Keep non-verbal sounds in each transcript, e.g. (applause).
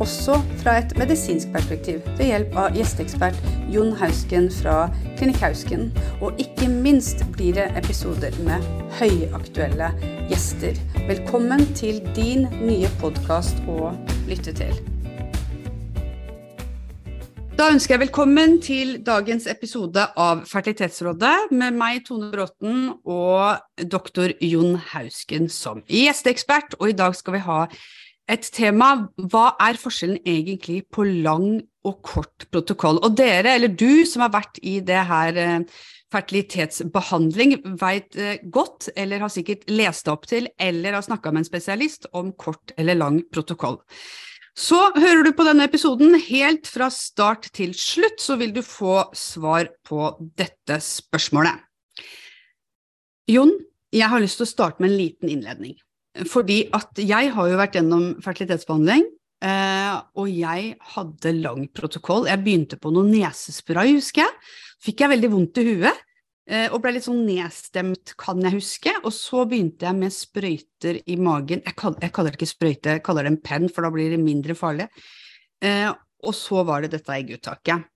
også fra et medisinsk perspektiv ved hjelp av gjesteekspert Jon Hausken fra Klinikk Hausken. Og ikke minst blir det episoder med høyaktuelle gjester. Velkommen til din nye podkast å lytte til. Da ønsker jeg velkommen til dagens episode av Fertilitetsrådet med meg, Tone Bråten, og doktor Jon Hausken som gjesteekspert. Og i dag skal vi ha et tema Hva er forskjellen egentlig på lang og kort protokoll? Og dere, eller du som har vært i det her eh, fertilitetsbehandling, veit eh, godt, eller har sikkert lest opp til, eller har snakka med en spesialist om kort eller lang protokoll. Så hører du på denne episoden helt fra start til slutt, så vil du få svar på dette spørsmålet. Jon, jeg har lyst til å starte med en liten innledning. Fordi at jeg har jo vært gjennom fertilitetsbehandling, eh, og jeg hadde lang protokoll. Jeg begynte på noe nesespray, husker jeg. Fikk jeg veldig vondt i huet. Eh, og ble litt sånn nedstemt, kan jeg huske. Og så begynte jeg med sprøyter i magen. Jeg kaller, jeg kaller det ikke sprøyte, jeg kaller det en penn, for da blir det mindre farlig. Eh, og så var det dette egguttaket.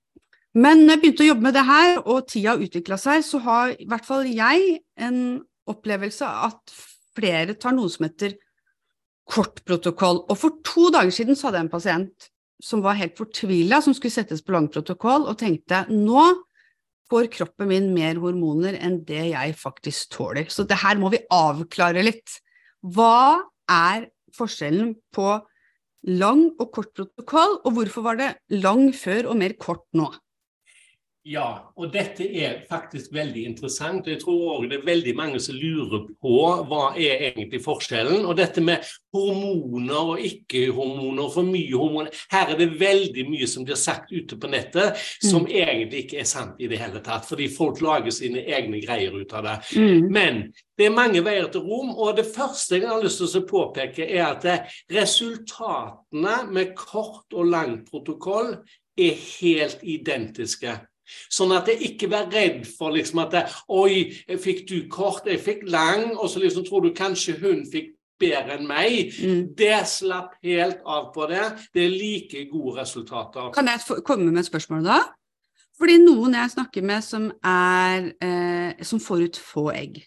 Men når jeg begynte å jobbe med det her, og tida utvikla seg, så har i hvert fall jeg en opplevelse at flere tar noe som heter kortprotokoll. Og for to dager siden så hadde jeg en pasient som var helt fortvila, som skulle settes på langprotokoll, og tenkte nå får kroppen min mer hormoner enn det jeg faktisk tåler. Så det her må vi avklare litt. Hva er forskjellen på lang og kort protokoll, og hvorfor var det lang før og mer kort nå? Ja, og dette er faktisk veldig interessant. og Jeg tror også det er veldig mange som lurer på hva er egentlig forskjellen. Og dette med hormoner og ikke-hormoner, for mye hormoner Her er det veldig mye som blir sagt ute på nettet som mm. egentlig ikke er sant i det hele tatt. Fordi folk lager sine egne greier ut av det. Mm. Men det er mange veier til rom, og det første jeg har lyst til å påpeke, er at resultatene med kort og lang protokoll er helt identiske. Sånn at jeg ikke vær redd for liksom at jeg, Oi, fikk du kort, jeg fikk lang, og så liksom tror du kanskje hun fikk bedre enn meg. Mm. Det slapp helt av på det. Det er like gode resultater. Kan jeg komme med et spørsmål da? Fordi noen jeg snakker med som, er, eh, som får ut få egg,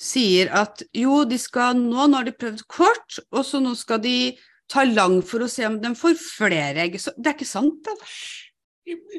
sier at jo, de skal nå, nå har de prøvd kort, og så nå skal de ta lang for å se om de får flere egg. Så det er ikke sant, da?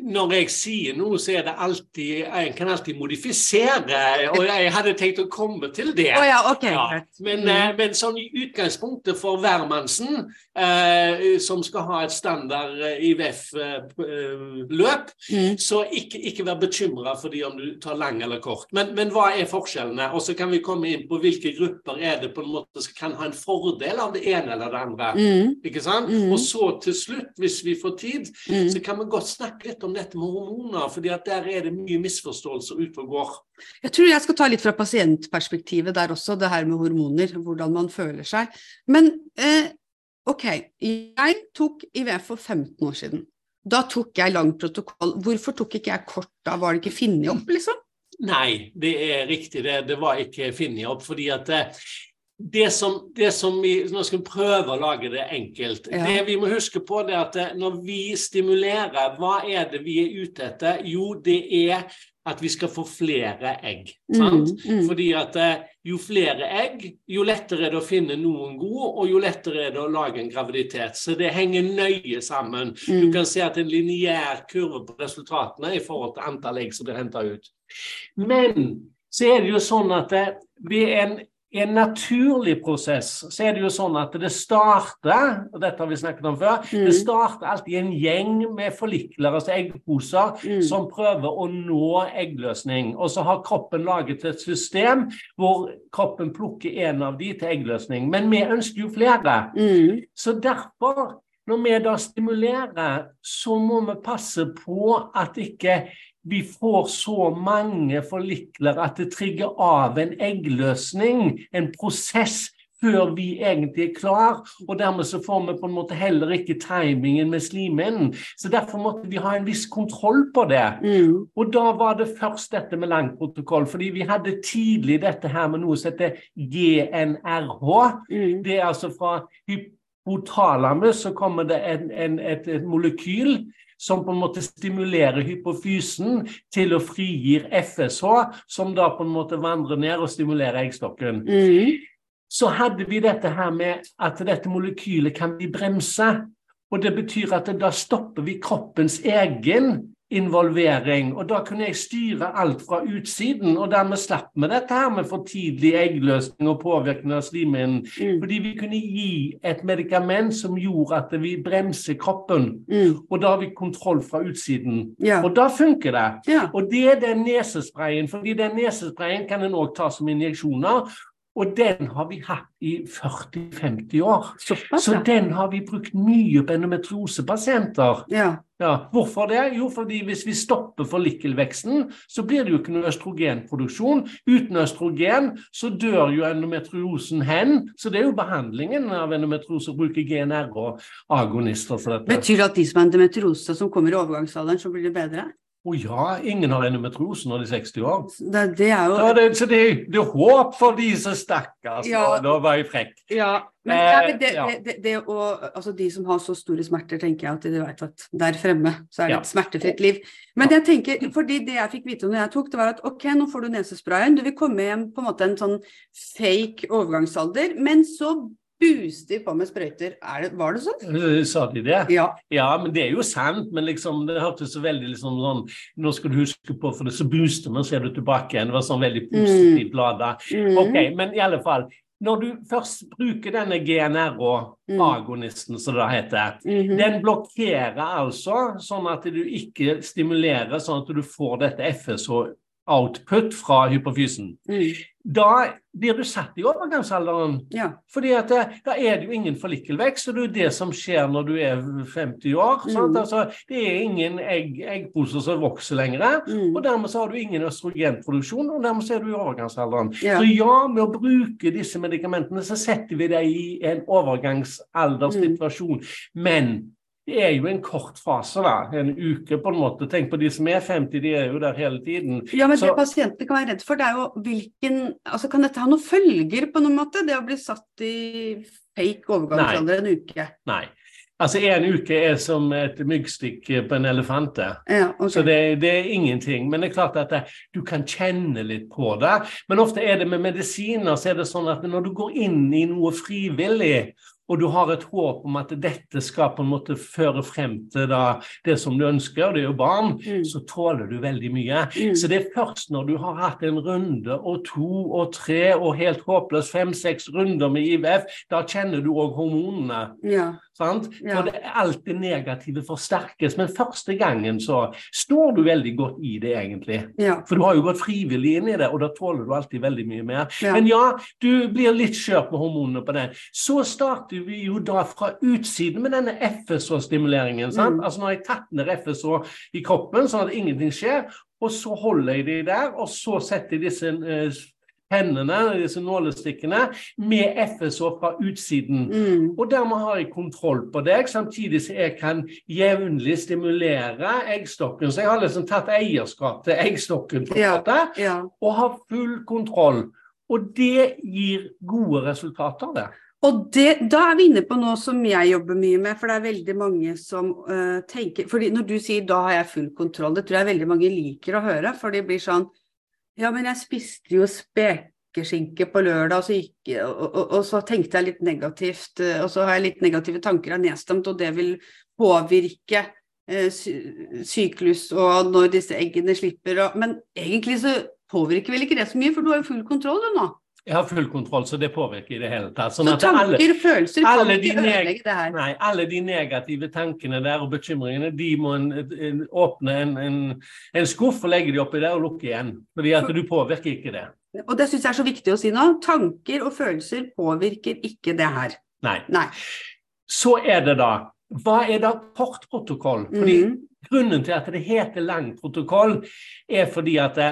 Når jeg sier noe, så er det alltid En kan alltid modifisere, og jeg hadde tenkt å komme til det. Oh, ja, okay. ja. Men, mm. Eh, men, sånn i utgangspunktet for hvermannsen, eh, som skal ha et standard eh, IVF-løp, eh, mm. så ikke, ikke vær bekymra for om du tar lang eller kort. Men, men, hva er forskjellene? Og så kan vi komme inn på hvilke grupper er det på en måte som kan ha en fordel av det ene eller det andre. Mm. Ikke sant? Mm. Og så til slutt, hvis vi får tid, mm. så kan vi godt snakke litt om dette med hormoner, at der er det mye misforståelser ute og går. Jeg tror jeg skal ta litt fra pasientperspektivet der også, det her med hormoner, hvordan man føler seg. Men eh, ok, jeg tok IVF for 15 år siden. Da tok jeg lang protokoll. Hvorfor tok ikke jeg kort da? Var det ikke funnet opp, liksom? Nei, det er riktig. Det, det var ikke funnet opp. fordi at eh, det som, det som, vi Nå skal vi prøve å lage det enkelt. Ja. Det vi må huske på, det at eh, når vi stimulerer, hva er det vi er ute etter? Jo, det er at vi skal få flere egg. Mm, mm. Fordi at eh, jo flere egg, jo lettere er det å finne noen gode, og jo lettere er det å lage en graviditet. Så det henger nøye sammen. Mm. Du kan se at en lineær kurve på resultatene i forhold til antall egg som blir henta ut. Men så er det jo sånn at det, eh, ved en i en naturlig prosess så er det jo sånn at det starter og dette har vi snakket om før, mm. det starter alltid en gjeng med forlikler, altså eggposer, mm. som prøver å nå eggløsning. Og så har kroppen laget et system hvor kroppen plukker en av de til eggløsning. Men vi ønsker jo flere. Mm. Så derfor når vi da stimulerer, så må vi passe på at ikke vi får så mange forlikler at det trigger av en eggløsning, en prosess før vi egentlig er klar, og dermed så får vi på en måte heller ikke timingen med slimhinnen. Så derfor måtte vi ha en viss kontroll på det. Mm. Og da var det først dette med lang protokoll, fordi vi hadde tidlig dette her med noe som heter GNRH. Mm. Det er altså fra hypotalamus så kommer det en, en, et, et molekyl som på en måte stimulerer hypofysen til å frigir FSH, som da på en måte vandrer ned og stimulerer eggstokken. Mm så hadde vi dette her med at dette molekylet kan vi bremse. Og det betyr at da stopper vi kroppens egen involvering. Og da kunne jeg styre alt fra utsiden, og dermed slapp vi dette her med for tidlig eggløsning og påvirkning av slimhinnen. Mm. Fordi vi kunne gi et medikament som gjorde at vi bremser kroppen. Mm. Og da har vi kontroll fra utsiden. Ja. Og da funker det. Ja. Og det er den nesesprayen. fordi den nesesprayen kan en òg ta som injeksjoner. Og den har vi hatt i 40-50 år. Såpass, så den har vi brukt mye på endometriosepasienter. Ja. ja. Hvorfor det? Jo, fordi hvis vi stopper forlikkelveksten, så blir det jo ikke noe østrogenproduksjon. Uten østrogen så dør jo endometriosen hen. Så det er jo behandlingen av endometriose å bruke GNR og agonister for dette. Betyr det at de som har endometriose som kommer i overgangsalderen, så blir det bedre? Å ja, ingen har endometriose når de er 60 år. Det, det er jo... Så, det, så det, det, er håp for de som stakkars. Ja. Nå var jeg frekk. Ja, men, eh, det, ja. det, å, altså De som har så store smerter, tenker jeg at de vet at der fremme så er det et smertefritt liv. Men jeg tenker, fordi det jeg fikk vite når jeg tok, det var at ok, nå får du nesesprayen. Du vil komme hjem på en måte en sånn fake overgangsalder, men så booster på med sprøyter. Det, var det sånn? Eh, sa de det? Ja. ja. men det er jo sant. Men liksom, det hørtes så veldig liksom sånn Nå skal du huske på, for det så booster man, så er du tilbake igjen. Det var sånn veldig positivt mm. lada. Mm. Ok, men i alle fall. Når du først bruker denne GNR-agonisten, mm. som det heter, mm -hmm. den blokkerer altså sånn at du ikke stimulerer sånn at du får dette FSH output fra hypofysen. Mm. Da blir du satt i overgangsalderen. Ja. Fordi at det, da er det jo ingen forlikelvekst, og det er jo det som skjer når du er 50 år. Mm. Altså, det er ingen egg, eggposer som vokser lenger, mm. og dermed så har du ingen østrogenproduksjon, og dermed så er du i overgangsalderen. Ja. Så ja, med å bruke disse medikamentene så setter vi deg i en overgangsalderssituasjon. Mm. Men det er jo en kort fase, da. En uke, på en måte. Tenk på de som er 50, de er jo der hele tiden. Ja, men så... det pasientene kan være redd for, det er jo hvilken Altså, kan dette ha noen følger på noen måte? Det å bli satt i fake overgangsalder en uke? Nei. Altså, En uke er som et myggstikk på en elefant. Ja, okay. Så det, det, er ingenting. Men det er klart at det, du kan kjenne litt på det. Men ofte er det med medisiner så er det sånn at når du går inn i noe frivillig, og du har et håp om at dette skal på en måte føre frem til da, det som du ønsker, det er jo barn, mm. så tåler du veldig mye. Mm. Så det er først når du har hatt en runde og to og tre og helt håpløst fem-seks runder med IVF, da kjenner du òg hormonene. Ja. Sant? Ja. For det, alt det negative forsterkes. Men første gangen så står du veldig godt i det, egentlig. Ja. For du har jo gått frivillig inn i det, og da tåler du alltid veldig mye mer. Men ja, du blir litt skjør med hormonene på det. Så starter vi jo da fra utsiden med denne FSH-stimuleringen. Mm. Altså når jeg tatt ned FSH i kroppen, sånn at ingenting skjer, og så holder jeg de der, og så setter jeg disse uh, hendene, disse nålestikkene, med FSH fra utsiden. Mm. Og dermed har jeg kontroll på deg, samtidig som jeg kan jevnlig stimulere eggstokken. Så jeg har liksom tatt eierskap til eggstokken på ja, ja. og har full kontroll. Og det gir gode resultater, det. Og det, Da er vi inne på noe som jeg jobber mye med, for det er veldig mange som uh, tenker fordi Når du sier 'da har jeg full kontroll', det tror jeg veldig mange liker å høre. For de blir sånn ja, men jeg spiste jo spekeskinke på lørdag, og så, gikk, og, og, og så, tenkte jeg litt negativt. Og så har jeg litt negative tanker av nedstemt, og det vil påvirke eh, syklus og når disse eggene slipper. Og, men egentlig så påvirker vel ikke det så mye, for du har jo full kontroll du nå. Jeg har full kontroll, så det påvirker i det hele tatt. Sånn så tanker, alle, følelser kan ikke ødelegge det her? Nei, alle de negative tankene der og bekymringene, de må en, en, åpne en, en, skuff og legge de oppi der og lukke igjen. Fordi at du påvirker ikke det. Og det syns jeg er så viktig å si nå. Tanker og følelser påvirker ikke det her. Nei. Nei. Så er det da Hva er da portprotokoll? Fordi mm. grunnen til at det heter lang protokoll, er fordi at det,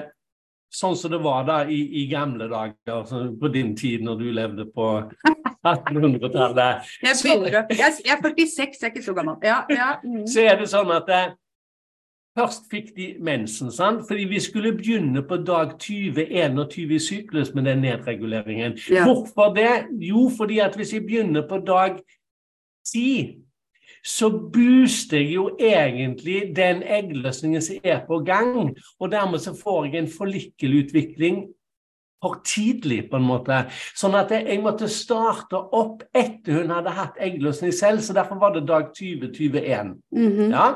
sånn som det var da i, i gamle dager, på din tid når du levde på 1800-tallet jeg, jeg, jeg, er 46, jeg er ikke så gammel. Ja, ja. Mm. Så er det sånn at det, Først fikk de mensen, sant? fordi vi skulle begynne på dag 20-21 i syklus med den nedreguleringen. Ja. Hvorfor det? Jo, fordi at hvis jeg begynner på dag 10 så booster jeg jo egentlig den eggløsningen som er på gang. Og dermed så får jeg en forlikkelutvikling for tidlig, på en måte. Sånn at jeg måtte starte opp etter hun hadde hatt eggløsning selv. Så derfor var det dag 2021. Mm -hmm. ja?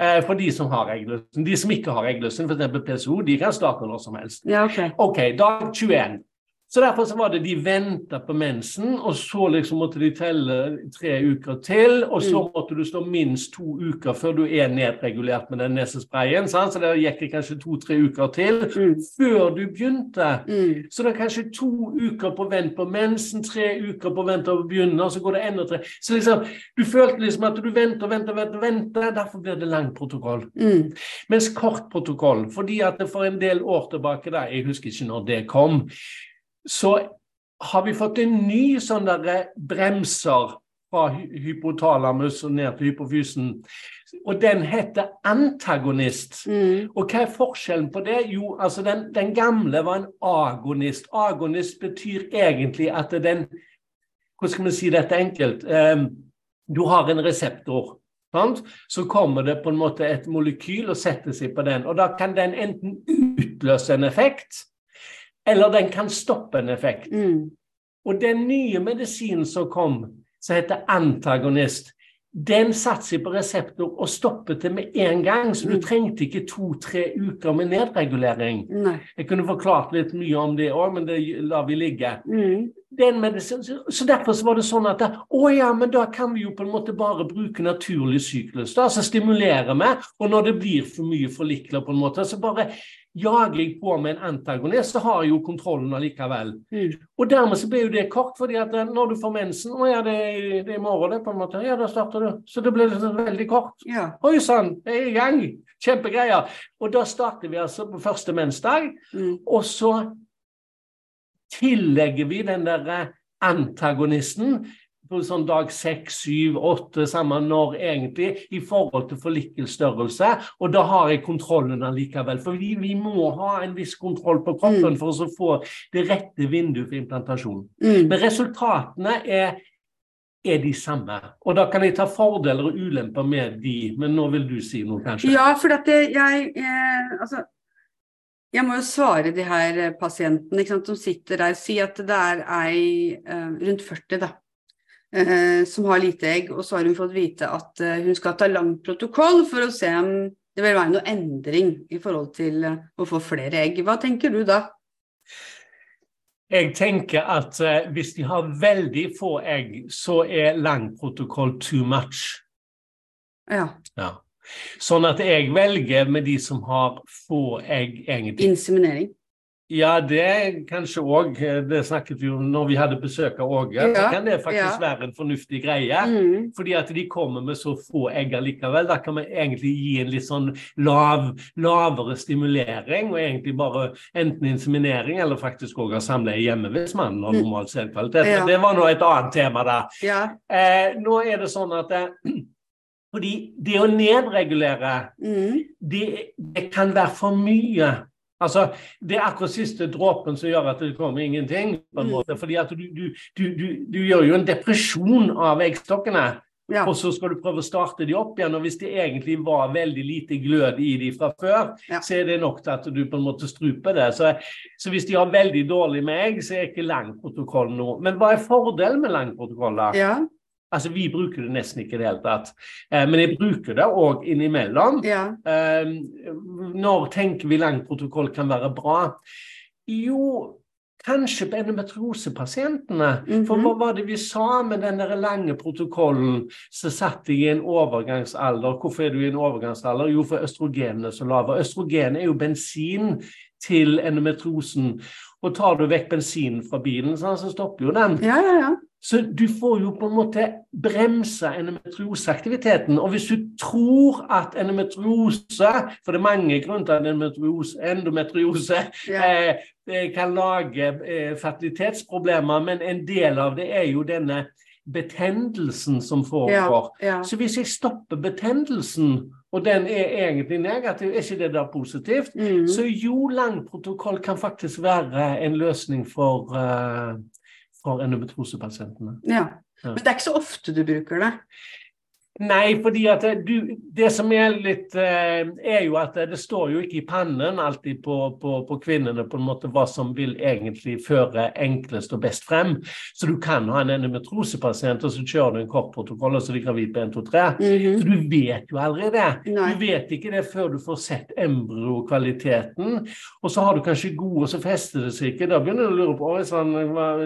Eh, for de som har eggløsning. De som ikke har eggløsning, f.eks. PSO, de kan starte når som helst. Ja, okay. ok, dag 21. Så derfor så var det de venta på mensen, og så liksom måtte de telle tre uker til. Og så mm. måtte du stå minst to uker før du er nedregulert med den nesesprayen. Sant? Så det gikk det kanskje to-tre uker til mm. før du begynte. Mm. Så det er kanskje to uker på vent på mensen, tre uker på vent på å begynne, og så går det enda tre. Så liksom, du følte liksom at du venter, venter, venter, venter. Derfor blir det lang protokoll. Mm. Mens kort protokoll, fordi at det for en del år tilbake, da, jeg husker ikke når det kom så har vi fått en ny sånn derre bremser fra hypotalamus og ned til hypofysen. Og den heter antagonist. Mm. Og hva er forskjellen på det? Jo, altså den, den, gamle var en agonist. Agonist betyr egentlig at den Hvordan skal vi si dette enkelt? Um, du har en reseptor. Sant? Så kommer det på en måte et molekyl og setter seg på den. Og da kan den enten utløse en effekt, eller den kan stoppe en effekt. Mm. Og den nye medisinen som kom, som heter antagonist, den satte seg på reseptor og stoppet det med en gang. Så du mm. trengte ikke to-tre uker med nedregulering. Nei. Jeg kunne forklart litt mye om det òg, men det lar vi ligge. Mm. så derfor så var det sånn at å ja, men da kan vi jo på en måte bare bruke naturlig syklus. Da, så stimulerer vi, og når det blir for mye forlikler, på en måte, så bare Jager jeg på med en antagonist, så har jeg jo kontrollen allikevel. Mm. Og dermed så blir jo det kort, fordi at eh, når du får mensen Å ja, det er, det er i morgen, det, på en måte. Ja, da starter du. Så det blir veldig kort. Ja. Oi sann, jeg er i gang! Kjempegreier. Og da starter vi altså på første mensdag, mm. og så tillegger vi den der eh, antagonisten på sånn dag seks, syv, åtte, samme når egentlig, i forhold til forlikelsesstørrelse. Og da har jeg kontrollen allikevel. For vi, vi, må ha en viss kontroll på kroppen mm. for å få det rette vinduet for implantasjon. Mm. Men resultatene er, er de samme. Og da kan jeg ta fordeler og ulemper med de, men nå vil du si noe, kanskje? Ja, for at jeg, jeg altså jeg må jo svare de her pasientene sant, som sitter der. Si at det er ei eh, rundt 40 da, eh, som har lite egg, og så har hun fått vite at eh, hun skal ta lang protokoll for å se om det vil være noe endring i forhold til eh, å få flere egg. Hva tenker du da? Jeg tenker at hvis de har veldig få egg, så er lang protokoll too much. Ja. ja. Sånn at jeg velger med de som har få egg, egentlig. Inseminering? Ja, det kanskje òg Det snakket vi om når vi hadde besøk av Åge. Ja, så kan det faktisk ja. være en fornuftig greie. Mm. Fordi at de kommer med så få egg likevel. Da kan vi egentlig gi en litt sånn lav, lavere stimulering, og egentlig bare enten inseminering eller faktisk òg ha samleie hjemme hvis man har mm. normal sædkvalitet. Ja. Men det var nå et annet tema, da. Ja. Eh, nå er det sånn at eh, (clears throat) fordi det å nedregulere, mm. det, det kan være for mye. Altså, Det er akkurat siste dråpen som gjør at det kommer ingenting. på en mm. måte, fordi at du, du, du, du gjør jo en depresjon av eggstokkene. Ja. Og så skal du prøve å starte de opp igjen. Og hvis det egentlig var veldig lite glød i de fra før, ja. så er det nok til at du på en måte struper det. Så, så hvis de har veldig dårlig med egg, så er ikke lang protokoll noe. Men hva er fordelen med lang protokoll, da? Ja. Altså, Vi bruker det nesten ikke i det hele tatt. Eh, men jeg bruker det òg innimellom. Ja. Eh, når tenker vi lang protokoll kan være bra? Jo, kanskje på endometriosepasientene. Mm -hmm. For hva var det vi sa med den der lange protokollen så satt jeg i en overgangsalder? Hvorfor er du i en overgangsalder? Jo, for østrogenene er så lave. Østrogen er jo bensin til endometriosen. Og tar du vekk bensinen fra bilen, så stopper jo den. Ja, ja, ja. Så du får jo på en måte bremsa endometrioseaktiviteten. Og hvis du tror at endometriose For det er mange grunner til at endometriose, endometriose ja. eh, kan lage eh, fertilitetsproblemer, men en del av det er jo denne betennelsen som foregår. Ja, ja. Så hvis jeg stopper betennelsen, og den er egentlig negativ, er ikke det da positivt? Mm. Så jo, lang protokoll kan faktisk være en løsning for uh, for endometrosepasientene. Ja. Men det er ikke så ofte du bruker det? Nei, fordi at du, det som er litt eh, Er jo at det står jo ikke i pannen alltid på, på, på, kvinnene på en måte hva som vil egentlig føre enklest og best frem. Så du kan ha en endometrosepasient, og så kjører du en kortprotokoll, og så er de gravid på 1, 2, 3. Mm -hmm. Så du vet jo aldri det. Nei. Du vet ikke det før du får sett embryokvaliteten. Og så har du kanskje gode, og så fester det seg ikke. Da begynner du å lure på sånn,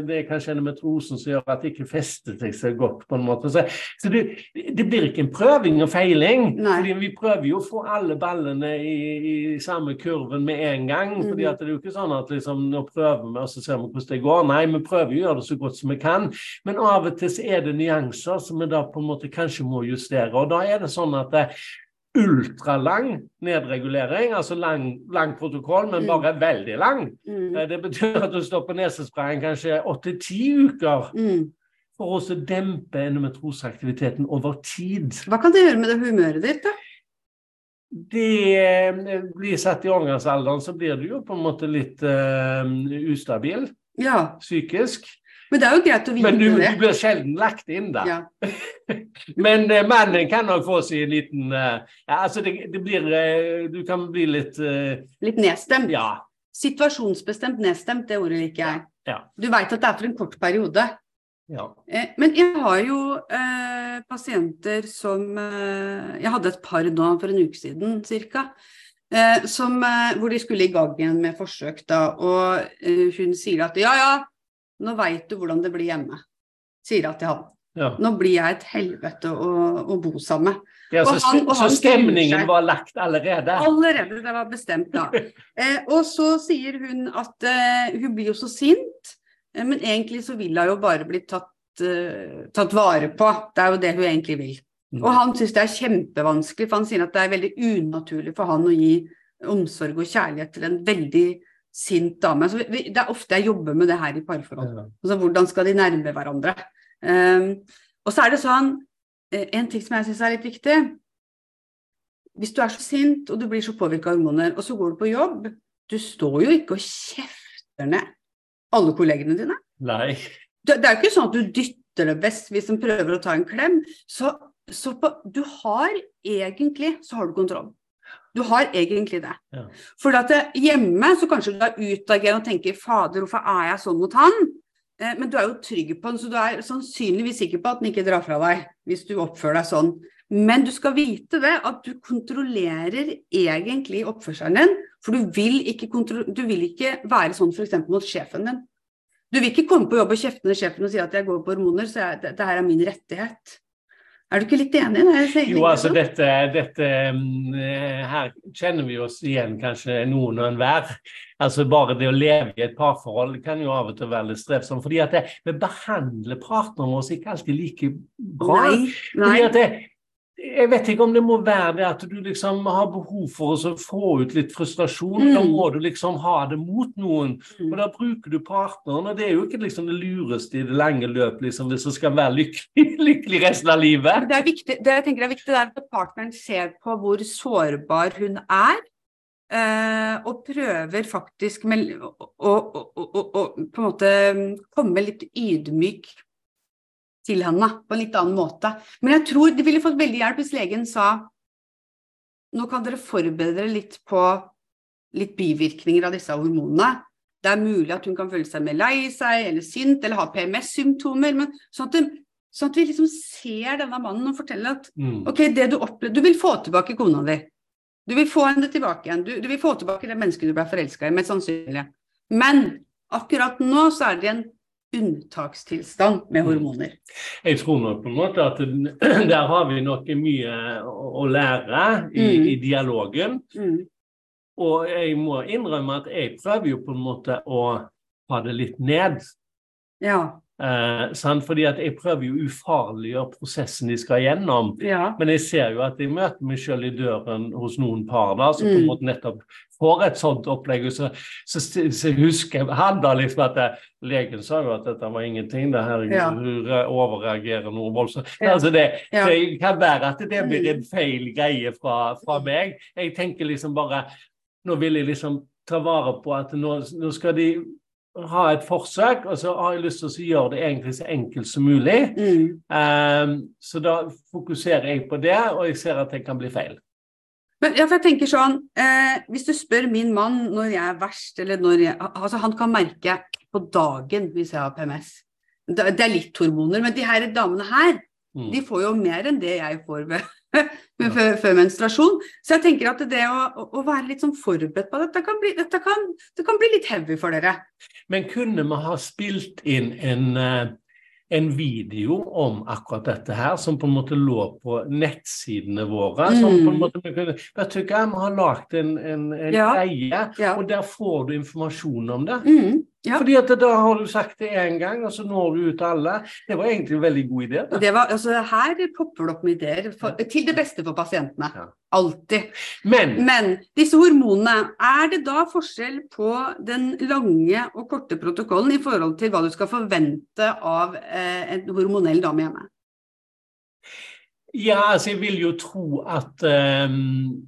det er kanskje endometrosen som gjør at det ikke fester seg godt. på en måte. Så, så det, det blir blir ikke en prøving og feiling. Nei. fordi Vi prøver jo å få alle ballene i, i samme kurven med en gang. Mm. fordi at Det er jo ikke sånn at liksom, nå prøver vi og så ser vi hvordan det går. Nei, vi prøver å gjøre det så godt som vi kan. Men av og til så er det nyanser som vi da på en måte kanskje må justere. og Da er det sånn at det, ultralang nedregulering, altså lang, lang protokoll, men mm. bare veldig lang. Mm. Eh, det betyr at du står på nesesprayen kanskje åtte-ti uker. Mm for å dempe endometroseaktiviteten over tid. Hva kan det gjøre med det humøret ditt, da? Det eh, blir satt i overgangsalderen, så blir du jo på en måte litt uh, ustabil ja. psykisk. Men det er jo greit å vite Men du, det. du blir sjelden lagt inn, da. Ja. (laughs) Men uh, mannen kan nok få seg en liten uh, ja, Altså, det, det blir Du kan bli litt Litt nedstemt? Ja. Situasjonsbestemt nedstemt, det ordet liker jeg. Ja. Du veit at det er for en kort periode. Ja. Eh, men jeg har jo eh, pasienter som eh, Jeg hadde et par nå for en uke siden ca. Eh, eh, hvor de skulle i gang igjen med forsøk. da, Og eh, hun sier at ja, ja, nå veit du hvordan det blir hjemme. Sier jeg til han. Ja. Nå blir jeg et helvete å, å bo sammen med. Ja, så, han, så stemningen var lagt allerede? Allerede, det var bestemt da. (laughs) og så sier hun at hun blir jo så sint. Eh, men egentlig så vil hun jo bare bli tatt, uh, tatt, vare på. Det er jo det hun egentlig vil. Mm. Og han syns det er kjempevanskelig, for han sier at det er veldig unaturlig for han å gi omsorg og kjærlighet til en veldig sint dame. Altså, vi, det er ofte jeg jobber med det her i parforhold. Altså, hvordan skal de nærme hverandre? Um, og så er det sånn, eh, en ting som jeg syns er litt viktig Hvis du er så sint og du blir så påvirka av hormoner, og så går du på jobb Du står jo ikke og kjefter ned alle kollegene dine. Nei. Det, det er jo ikke sånn at du dytter det best hvis en prøver å ta en klem. Så, så på, du har egentlig så har du kontroll. Du har egentlig det. Ja. For at hjemme så kanskje du er utagerende og tenker 'fader, hvorfor er jeg sånn mot han?' Eh, men du er jo trygg på den, så du er sannsynligvis sikker på at den ikke drar fra deg hvis du oppfører deg sånn. Men du skal vite det, at du kontrollerer egentlig oppførselen din for du vil ikke, du vil ikke være sånn f.eks. mot sjefen din. Du vil ikke komme på jobb og kjefte ned sjefen og si at jeg går på hormoner, så jeg, det, det, her er min rettighet. Er du ikke litt enig? jo, altså dette, dette, mm, Her kjenner vi oss igjen, kanskje noen og enhver. Altså Bare det å leve i et parforhold kan jo av og til være litt strevsomt. fordi at det, vi behandler partnerne våre ikke alltid like bra. Nei, nei. Fordi at det, jeg vet ikke om det må være det at du liksom har behov for å få ut litt frustrasjon. Mm. Da må du liksom ha det mot noen. Mm. Og da bruker du partneren, og det er jo ikke liksom det lureste i det lange løp liksom, hvis du skal være lykkelig, (laughs) lykkelig, resten av livet. Det er viktig, det jeg tenker er viktig, at partneren ser på hvor sårbar hun er. Uh, og prøver faktisk med, å, å, å, å, på en måte komme litt ydmyk til henne på en litt annen måte. Men jeg tror de ville fått veldig hjelp hvis legen sa nå kan dere forberede dere litt på litt bivirkninger av disse hormonene. Det er mulig at hun kan føle seg mer lei seg eller sint eller ha PMS-symptomer. men sånn at, det, sånn at, vi liksom ser denne mannen og forteller at mm. ok, det du opplevde Du vil få tilbake kona di. Du vil få henne tilbake igjen. Du, du vil få tilbake det mennesket du ble forelska i, mest sannsynlig. Men akkurat nå så er det en unntakstilstand med mm. hormoner? Jeg tror nok på en måte at (clears throat) der har vi nok mye å lære i, mm. i dialogen. Mm. Og jeg må innrømme at jeg prøver jo på en måte å ha det litt ned. Ja. Eh, sant? Fordi at Jeg prøver jo å ufarliggjøre prosessen de skal gjennom. Ja. Men jeg ser jo at jeg møter meg sjøl i døren hos noen par da, som på en Mm. måte nettopp får et sånt opplegg. Så, så, så jeg husker han da liksom at det, legen sa jo at dette var ingenting. det her Ja. Re- overreagerer noe voldsomt. Ja. Altså det, Ja. det kan være at det blir Mm. en feil greie fra, fra meg. Jeg tenker liksom bare Nå vil jeg liksom ta vare på at nå, nå skal de ha et forsøk, og så har jeg lyst til å gjøre det egentlig så enkelt som mulig. Mm. Um, så da fokuserer jeg på det, og jeg ser at det kan bli feil. Men ja, for jeg tenker sånn, eh, Hvis du spør min mann når jeg er verst, eller når jeg Altså, han kan merke på dagen hvis jeg har PMS. Det, er litt hormoner, men de her damene her, Mm. de får jo mer enn det jeg får ved, (laughs) med, før, før menstruasjon. Så jeg tenker at det å, å- å være litt sånn forberedt på dette kan bli, dette kan, det kan bli litt heavy for dere. Men kunne vi ha spilt inn en, eh, en video om akkurat dette her, som på en måte lå på nettsidene våre? Som på en Mm. måte vi kunne, vet du hva, vi har lagd en, en, en Ja. greie, Ja. og der får du informasjon om det. Mm, ja. Fordi at da har du sagt det én gang, og så når du ut alle. Det var egentlig en veldig god idé. Det var, altså, her popper det opp med ideer for, til det beste for pasientene. Alltid. Men Men disse hormonene, er det da forskjell på den lange og korte protokollen i forhold til hva du skal forvente av eh, en hormonell dame hjemme? Ja, altså jeg vil jo tro at ehm,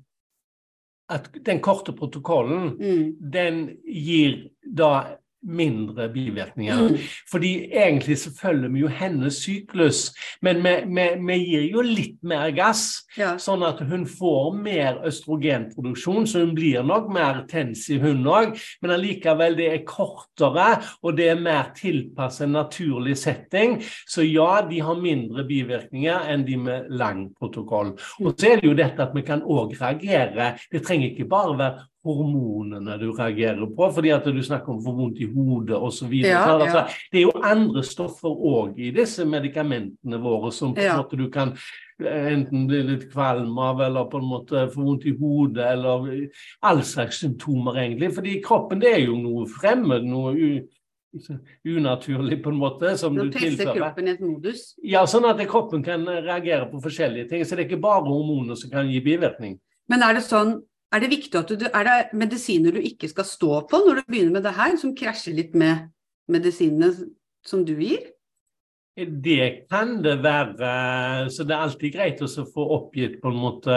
at den korte protokollen, Mm. den gir da mindre bivirkninger. Mm. Fordi egentlig så følger vi jo hennes syklus, men vi, vi, vi gir jo litt mer gass. Ja. Sånn at hun får mer østrogenproduksjon, så hun blir nok mer tens i hun òg. Men allikevel, det er kortere, og det er mer tilpasset en naturlig setting. Så ja, de har mindre bivirkninger enn de med lang protokoll. Og så er det jo dette at vi kan òg reagere. Det trenger ikke bare være hormonene du reagerer på, fordi at du snakker om å få vondt i hodet osv. Ja, Altså, ja. det er jo andre stoffer òg i disse medikamentene våre som på en Ja. måte du kan eh, enten bli litt kvalm av, eller på en måte få vondt i hodet, eller all slags symptomer, egentlig. Fordi kroppen det er jo noe fremmed, noe u, unaturlig, på en måte, som Nå du tilfører. kroppen i et modus. Ja, sånn at kroppen kan reagere på forskjellige ting. Så det er ikke bare hormoner som kan gi bivirkning. Men er det sånn er det viktig at du, er det medisiner du ikke skal stå på når du begynner med det her, som krasjer litt med medisinene som du gir? Det kan det være. Så det er alltid greit å få oppgitt på en måte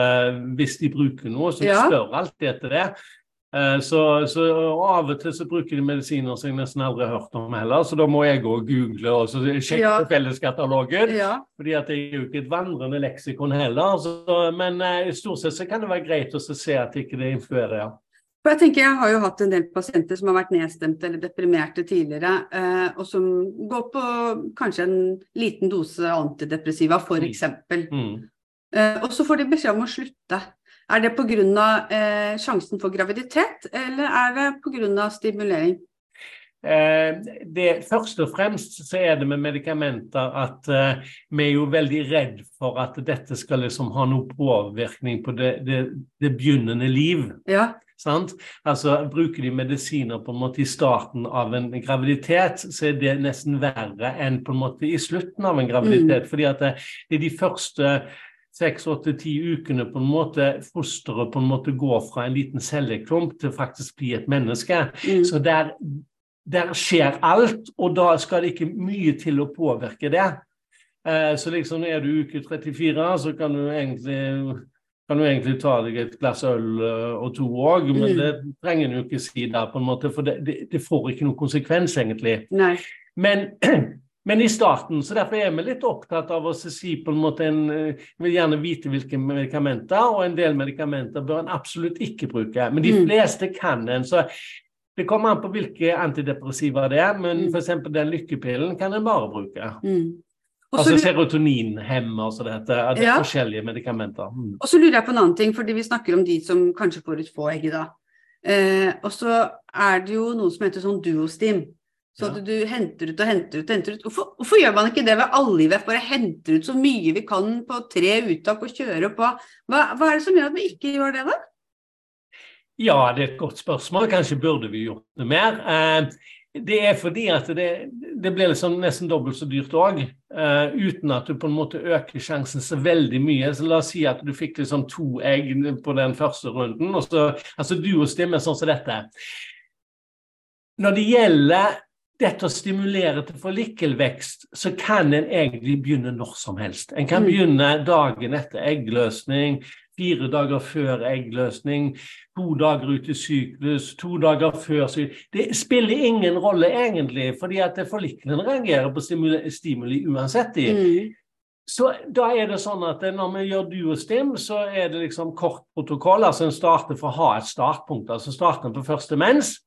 hvis de bruker noe, så Ja. spør alltid etter det. Eh, Så, så og Av og til så bruker de medisiner som jeg nesten aldri har hørt om heller, så da må jeg gå og google og sjekke Ja. felleskatalogen. Ja. fordi at det er jo ikke et vandrende leksikon heller. Så, men i stort sett så kan det være greit å se at ikke det influerer. Ja. For jeg tenker jeg har jo hatt en del pasienter som har vært nedstemte eller deprimerte tidligere, eh, og som går på kanskje en liten dose antidepressiva, f.eks. Mm. Eh, og så får de beskjed om å slutte. Er det pga. Eh, sjansen for graviditet, eller er det pga. stimulering? Eh, det, først og fremst så er det med medikamenter at eh, vi er jo veldig redd for at dette skal liksom ha noe påvirkning på det, det, det begynnende liv. Ja. Sant? Altså Bruker de medisiner på en måte i starten av en graviditet, så er det nesten verre enn på en måte i slutten av en graviditet. Fordi at det, det er de første seks, åtte, ti ukene på en måte fosteret på en måte går fra en liten celleklump til faktisk bli et menneske. Mm. Så der, der skjer alt, og da skal det ikke mye til å påvirke det. Eh, så liksom er du uke 34, så kan du egentlig kan du egentlig ta deg et glass øl eh, og to òg, men Mm. det trenger du ikke si der, på en måte, for det, det, det får ikke noen konsekvens, egentlig. Nei. Men, men i starten, så derfor er vi litt opptatt av å si på en måte en, eh, vil gjerne vite hvilke medikamenter, og en del medikamenter bør en absolutt ikke bruke. Men de Mm. fleste kan en. så det kommer an på hvilke antidepressiva det er, men Mm. f.eks. den lykkepillen kan en bare bruke. Mm. Altså serotoninhemmer, så det heter. av Det er Ja. forskjellige medikamenter. Mm. Og så lurer jeg på en annen ting, fordi vi snakker om de som kanskje får ut få egg da. Eh, og så er det jo noe som heter sånn duostim. Så at du henter ut og henter ut og henter ut. Hvorfor, hvorfor gjør man ikke det ved alle IVF? Bare henter ut så mye vi kan på tre uttak og kjører på. Hva, hva er det som gjør at vi ikke gjør det, da? Ja, det er et godt spørsmål. Kanskje burde vi gjort det mer. Eh, Det er fordi at det, det blir liksom nesten dobbelt så dyrt òg, uh, uten at du på en måte øker sjansen så veldig mye. Så La oss si at du fikk liksom to egg på den første runden. og så, altså Duostim er sånn som dette. Når det gjelder dette å stimulere til forlikkelvekst, så kan en egentlig begynne når som helst. En kan mm. begynne dagen etter eggløsning, fire dager før eggløsning, to dager ut i syklus, to dager før syklus. Det spiller ingen rolle egentlig, fordi at forlikkelen reagerer på stimuli, stimuli uansett. i. Mm. Så da er det sånn at Når vi gjør duostim, så er det liksom kort protokoll. altså En starter for å ha et startpunkt. altså Starter på første mens.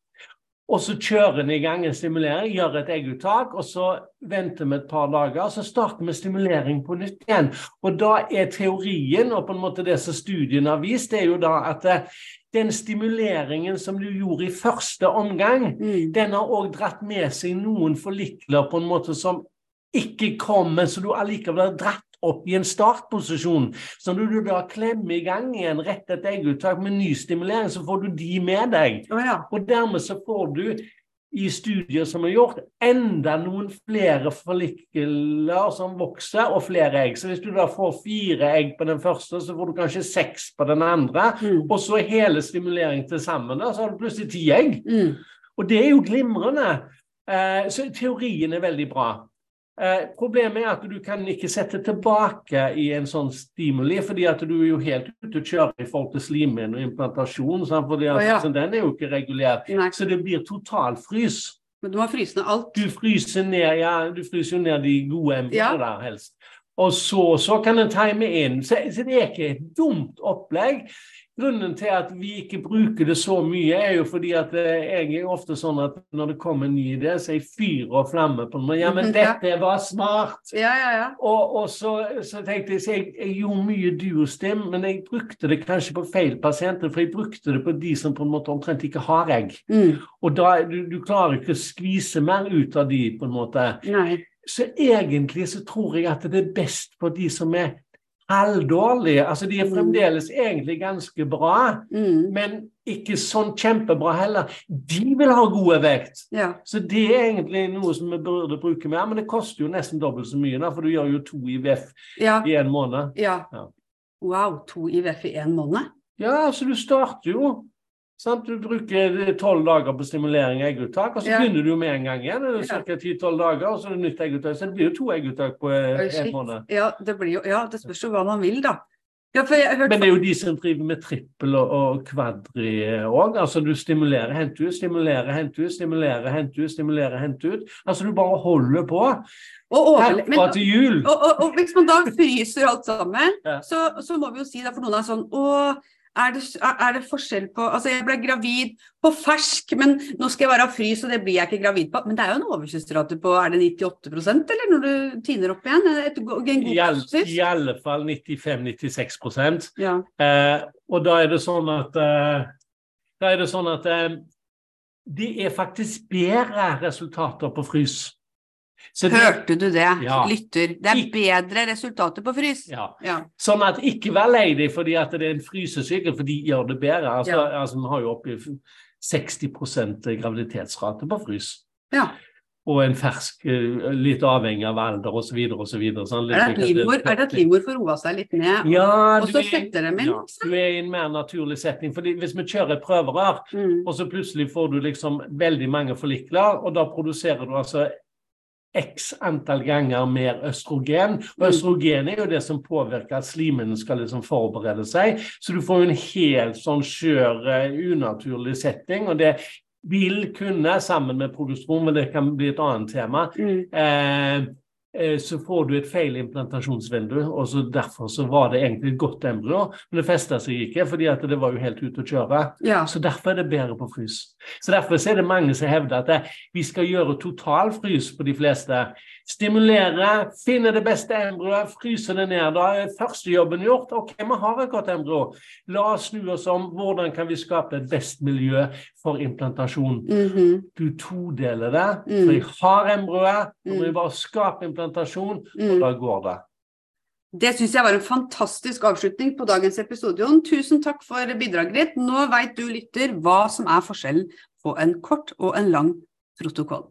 Og så kjører en i gang en stimulering, gjør et egguttak, og så venter vi et par dager. og Så starter vi stimulering på nytt igjen. Og da er teorien, og på en måte det som studien har vist, det er jo da at eh, den stimuleringen som du gjorde i første omgang, mm. den har òg dratt med seg noen forlikler på en måte som ikke kommer, så du allikevel har dratt opp i en startposisjon. Så når du da klemmer i gang igjen rett etter egguttak med ny stimulering, så får du de med deg. Oh, ja. Og dermed så får du i studier som er gjort, enda noen flere follikler som vokser, og flere egg. Så hvis du da får fire egg på den første, så får du kanskje seks på den andre. Mm. Og så hele stimuleringen til sammen, da, så har du plutselig ti egg. Mm. Og det er jo glimrende. Eh, så teorien er veldig bra. Eh, problemet er at du kan ikke sette tilbake i en sånn stimuli, fordi at du er jo helt ute å kjøre i forhold til slimhinne og implantasjon. Sant? fordi at, oh, ja. Den er jo ikke regulert. Nei. Så det blir totalfrys. Men du må fryse ned alt? Du fryser ned, ja, du fryser jo ned de gode embryoene ja. der, helst. Og så, så kan en time inn. Så, så det er ikke et dumt opplegg. Grunnen til at vi ikke bruker det så mye, er jo fordi at eh, jeg er ofte sånn at når det kommer en ny idé, så er jeg fyr og flamme på den. Ja, men (laughs) dette var smart! Ja, ja, ja. Og, og så, så, tenkte jeg så jeg, jeg gjorde mye duostim, men jeg brukte det kanskje på feil pasienter, for jeg brukte det på de som på en måte omtrent ikke har egg. Mm. Og da, du, du, klarer ikke å skvise mer ut av de, på en måte. Nei. Så egentlig så tror jeg at det er best for de som er halvdårlige. Altså, de er mm. fremdeles egentlig ganske bra, mm. men ikke sånn kjempebra heller. De vil ha god vekt. Ja. Så det er egentlig noe som vi burde bruke mer, men det koster jo nesten dobbelt så mye, da, for du gjør jo to IVF ja. i en måned. Ja. ja. Wow, to IVF i en måned? Ja, altså du starter jo Sant? Du bruker tolv dager på stimulering og egguttak, og så ja. begynner du med en gang igjen. Det er ca. ti-tolv dager, og så er det nytt egguttak. Så det blir jo to egguttak på en måned. Ja, det, blir jo, ja, det spørs jo hva man vil, da. Ja, Men det er jo de som driver med trippel og, og kvadri òg. Altså du stimulerer, henter ut, stimulerer, henter ut, stimulerer, henter ut, stimulerer, henter ut. Altså du bare holder på. Herfra til jul. Og, og, og, hvis man da fryser alt sammen, ja. så, så, må vi jo si da for noen er sånn Å, er det, er det, forskjell på Altså, jeg ble gravid på fersk, men nå skal jeg være frys, og det blir jeg ikke gravid på. Men det er jo en overskuddsrate på Er det 98% eller når du tiner opp igjen? Et, en I, all, I alle fall 95-96% ja. eh, Og da er det sånn at eh, Da er det sånn at eh, det er faktisk bedre resultater på frys. Det, Hørte du det, ja. lytter? Det er bedre resultater på frys. Ja. ja. Sånn at ikke vær lei deg fordi at det er en frysesykkel, for de gjør det bedre. Altså, ja. altså Vi har jo oppi 60% graviditetsrate på frys. Ja. Og en fersk, eh, litt avhengig av alder osv. osv. Sånn, er det at livmor får roa seg litt ned, ja, og så setter dem inn? Ja, du er i en mer naturlig setting. fordi Hvis vi kjører prøverør, mm. og så plutselig får du liksom veldig mange forlikler, og da produserer du altså x antall ganger mer østrogen. Og mm. østrogen er jo det som påvirker at slimene skal liksom forberede seg. Så du får jo en helt sånn skjør, eh, unaturlig setting. og det vil kunne, sammen med progesteron, men det kan bli et annet tema, mm. Eh, så får du et feil implantasjonsvindu, og så derfor så var det egentlig et godt embryo, men det festa seg ikke, fordi at det var jo helt ute å kjøre. Ja. Så derfor er det bedre på frys. Så derfor er det mange som hevder at det, vi skal gjøre total frys på de fleste. Stimulere, finne det beste embryoet, fryse det ned. Da er førstejobben gjort. Ok, vi har et godt embryo. La oss snu oss om. Hvordan kan vi skape et best miljø for implantasjon? Mm -hmm. Du todeler det. Mm. For jeg har embryoet, nå må jeg bare skape implantasjon, og mm. da går det. Det syns jeg var en fantastisk avslutning på dagens episode, Jon. Tusen takk for bidraget ditt. Nå veit du, lytter, hva som er forskjellen på en kort og en lang protokoll.